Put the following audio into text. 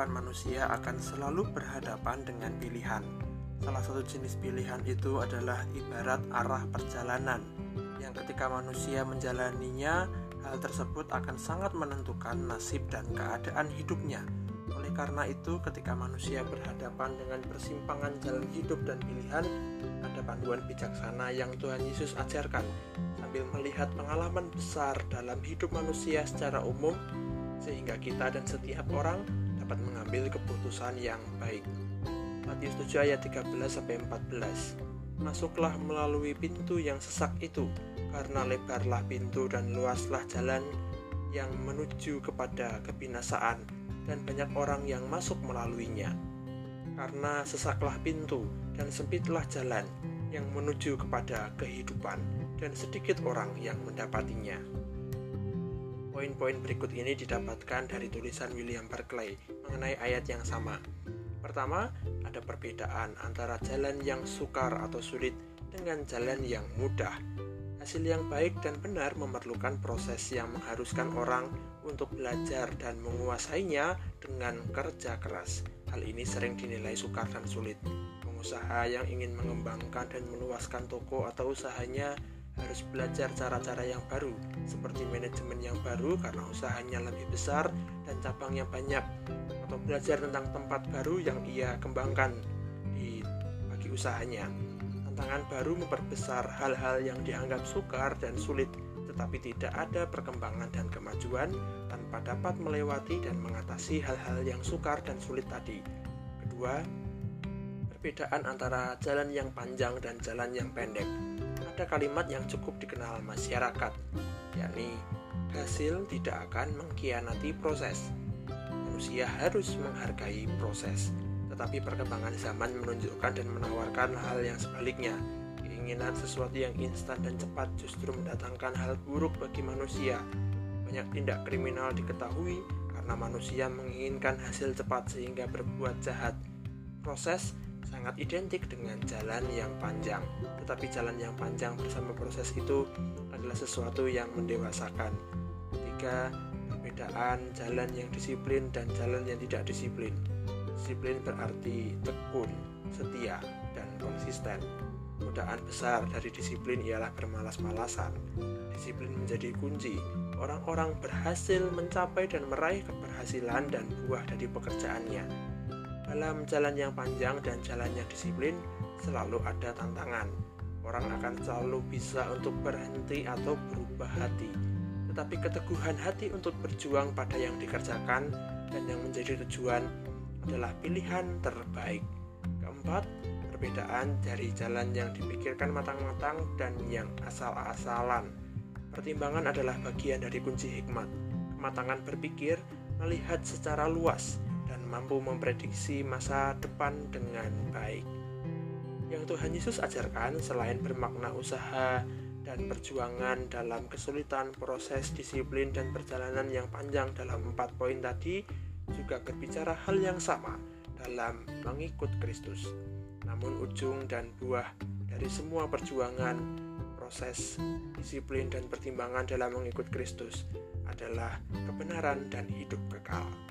kehidupan manusia akan selalu berhadapan dengan pilihan. Salah satu jenis pilihan itu adalah ibarat arah perjalanan, yang ketika manusia menjalaninya, hal tersebut akan sangat menentukan nasib dan keadaan hidupnya. Oleh karena itu, ketika manusia berhadapan dengan persimpangan jalan hidup dan pilihan, ada panduan bijaksana yang Tuhan Yesus ajarkan sambil melihat pengalaman besar dalam hidup manusia secara umum sehingga kita dan setiap orang dapat mengambil keputusan yang baik. Matius 7 ayat 13 sampai 14. Masuklah melalui pintu yang sesak itu, karena lebarlah pintu dan luaslah jalan yang menuju kepada kebinasaan dan banyak orang yang masuk melaluinya. Karena sesaklah pintu dan sempitlah jalan yang menuju kepada kehidupan dan sedikit orang yang mendapatinya. Poin-poin berikut ini didapatkan dari tulisan William Barclay mengenai ayat yang sama. Pertama, ada perbedaan antara jalan yang sukar atau sulit dengan jalan yang mudah. Hasil yang baik dan benar memerlukan proses yang mengharuskan orang untuk belajar dan menguasainya dengan kerja keras. Hal ini sering dinilai sukar dan sulit. Pengusaha yang ingin mengembangkan dan meluaskan toko atau usahanya harus belajar cara-cara yang baru, seperti manajemen yang baru karena usahanya lebih besar dan cabangnya banyak, atau belajar tentang tempat baru yang ia kembangkan di bagi usahanya. Tantangan baru memperbesar hal-hal yang dianggap sukar dan sulit, tetapi tidak ada perkembangan dan kemajuan tanpa dapat melewati dan mengatasi hal-hal yang sukar dan sulit tadi. Kedua, perbedaan antara jalan yang panjang dan jalan yang pendek ada kalimat yang cukup dikenal masyarakat, yakni hasil tidak akan mengkhianati proses. Manusia harus menghargai proses, tetapi perkembangan zaman menunjukkan dan menawarkan hal yang sebaliknya. Keinginan sesuatu yang instan dan cepat justru mendatangkan hal buruk bagi manusia. Banyak tindak kriminal diketahui karena manusia menginginkan hasil cepat sehingga berbuat jahat. Proses sangat identik dengan jalan yang panjang. Tetapi jalan yang panjang bersama proses itu adalah sesuatu yang mendewasakan. Ketiga, perbedaan jalan yang disiplin dan jalan yang tidak disiplin. Disiplin berarti tekun, setia, dan konsisten. Godaan besar dari disiplin ialah bermalas-malasan. Disiplin menjadi kunci. Orang-orang berhasil mencapai dan meraih keberhasilan dan buah dari pekerjaannya dalam jalan yang panjang dan jalan yang disiplin, selalu ada tantangan. Orang akan selalu bisa untuk berhenti atau berubah hati. Tetapi keteguhan hati untuk berjuang pada yang dikerjakan dan yang menjadi tujuan adalah pilihan terbaik. Keempat, perbedaan dari jalan yang dipikirkan matang-matang dan yang asal-asalan. Pertimbangan adalah bagian dari kunci hikmat. Kematangan berpikir melihat secara luas mampu memprediksi masa depan dengan baik. Yang Tuhan Yesus ajarkan selain bermakna usaha dan perjuangan dalam kesulitan, proses, disiplin, dan perjalanan yang panjang dalam empat poin tadi juga berbicara hal yang sama dalam mengikut Kristus. Namun ujung dan buah dari semua perjuangan, proses, disiplin, dan pertimbangan dalam mengikut Kristus adalah kebenaran dan hidup kekal.